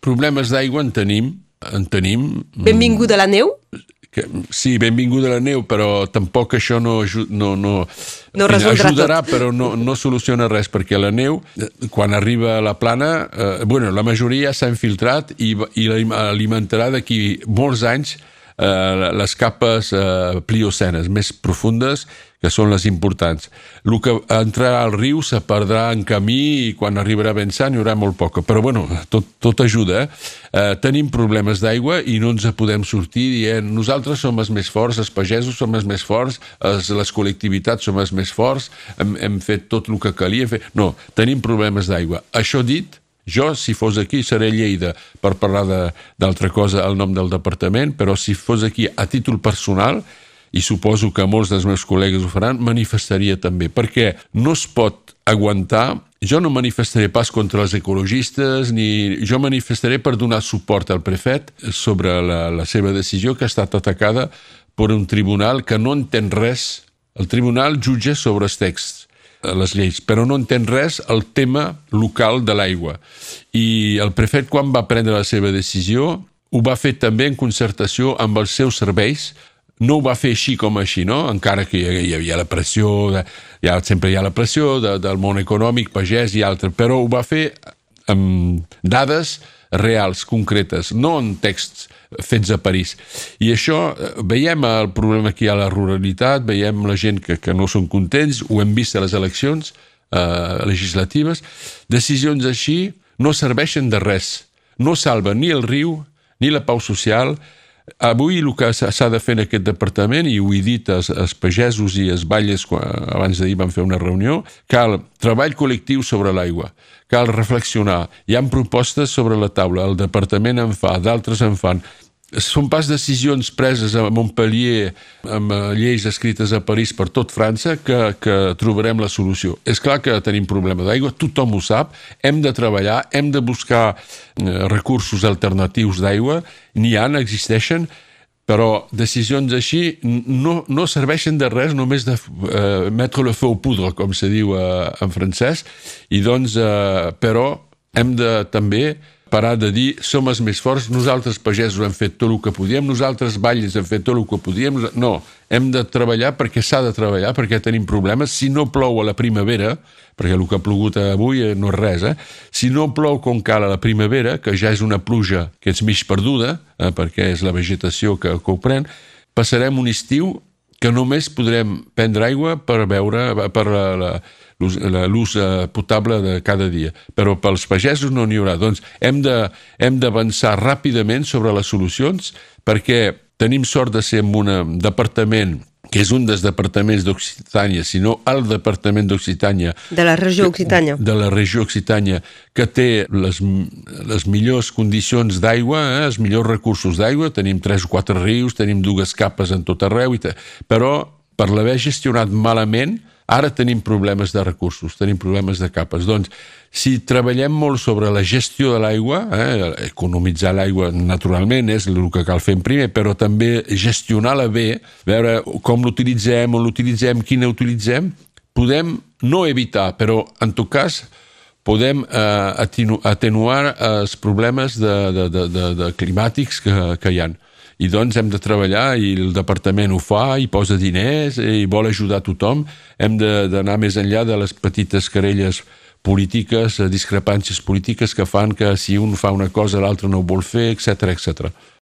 Problemes d'aigua en tenim, en tenim... Benvinguda la neu? Que, sí, benvinguda la neu, però tampoc això no, no, no, no ajudarà, tot. però no, no soluciona res, perquè la neu, quan arriba a la plana, eh, bueno, la majoria s'ha infiltrat i, i alimentarà d'aquí molts anys eh, les capes eh, pliocenes més profundes, que són les importants. El que entrarà al riu se perdrà en camí i quan arribarà ben sant hi haurà molt poca. Però bueno, tot, tot ajuda. Eh? Eh, tenim problemes d'aigua i no ens podem sortir dient nosaltres som els més forts, els pagesos som els més forts, els, les col·lectivitats som els més forts, hem, hem fet tot el que calia fer. No, tenim problemes d'aigua. Això dit, jo, si fos aquí, seré Lleida per parlar d'altra cosa al nom del departament, però si fos aquí a títol personal, i suposo que molts dels meus col·legues ho faran, manifestaria també, perquè no es pot aguantar jo no manifestaré pas contra els ecologistes, ni jo manifestaré per donar suport al prefet sobre la, la seva decisió que ha estat atacada per un tribunal que no entén res. El tribunal jutja sobre els texts les lleis, però no entén res el tema local de l'aigua. I el prefet, quan va prendre la seva decisió, ho va fer també en concertació amb els seus serveis, no ho va fer així com així, no? encara que hi havia la pressió, de, ja, sempre hi ha la pressió de, del món econòmic, pagès i altre, però ho va fer amb dades reals, concretes, no en texts fets a París. I això, eh, veiem el problema que hi ha a la ruralitat, veiem la gent que, que no són contents, ho hem vist a les eleccions eh, legislatives, decisions així no serveixen de res, no salven ni el riu, ni la pau social, Avui el que s'ha de fer en aquest departament, i ho he dit als, als pagesos i als balles quan, abans d'ahir vam fer una reunió, cal treball col·lectiu sobre l'aigua, cal reflexionar. Hi han propostes sobre la taula, el departament en fa, d'altres en fan són pas decisions preses a Montpellier amb eh, lleis escrites a París per tot França que, que trobarem la solució. És clar que tenim problema d'aigua, tothom ho sap, hem de treballar, hem de buscar eh, recursos alternatius d'aigua, n'hi han, existeixen, però decisions així no, no serveixen de res, només de eh, mettre le feu poudre, com se diu eh, en francès, i doncs, eh, però hem de també parar de dir som els més forts, nosaltres pagesos hem fet tot el que podíem, nosaltres balles hem fet tot el que podíem. No, hem de treballar perquè s'ha de treballar, perquè tenim problemes. Si no plou a la primavera, perquè el que ha plogut avui eh, no és res, eh? si no plou com cal a la primavera, que ja és una pluja que és mig perduda, eh, perquè és la vegetació que, que ho pren, passarem un estiu que només podrem prendre aigua per beure, per l'ús eh, potable de cada dia. Però pels pagesos no n'hi haurà. Doncs hem d'avançar ràpidament sobre les solucions perquè tenim sort de ser en un departament que és un dels departaments d'Occitània, sinó el departament d'Occitània... De la regió Occitània. De la regió Occitània, que té les, les millors condicions d'aigua, eh, els millors recursos d'aigua, tenim tres o quatre rius, tenim dues capes en tot arreu, i però per l'haver gestionat malament, Ara tenim problemes de recursos, tenim problemes de capes. Doncs, si treballem molt sobre la gestió de l'aigua, eh, economitzar l'aigua naturalment és el que cal fer en primer, però també gestionar-la bé, veure com l'utilitzem, on l'utilitzem, quina utilitzem, podem no evitar, però en tot cas podem eh, atenuar els problemes de, de, de, de, de climàtics que, que hi ha i doncs hem de treballar i el departament ho fa i posa diners i vol ajudar tothom. Hem d'anar més enllà de les petites querelles polítiques, discrepàncies polítiques que fan que si un fa una cosa l'altre no ho vol fer, etc etc.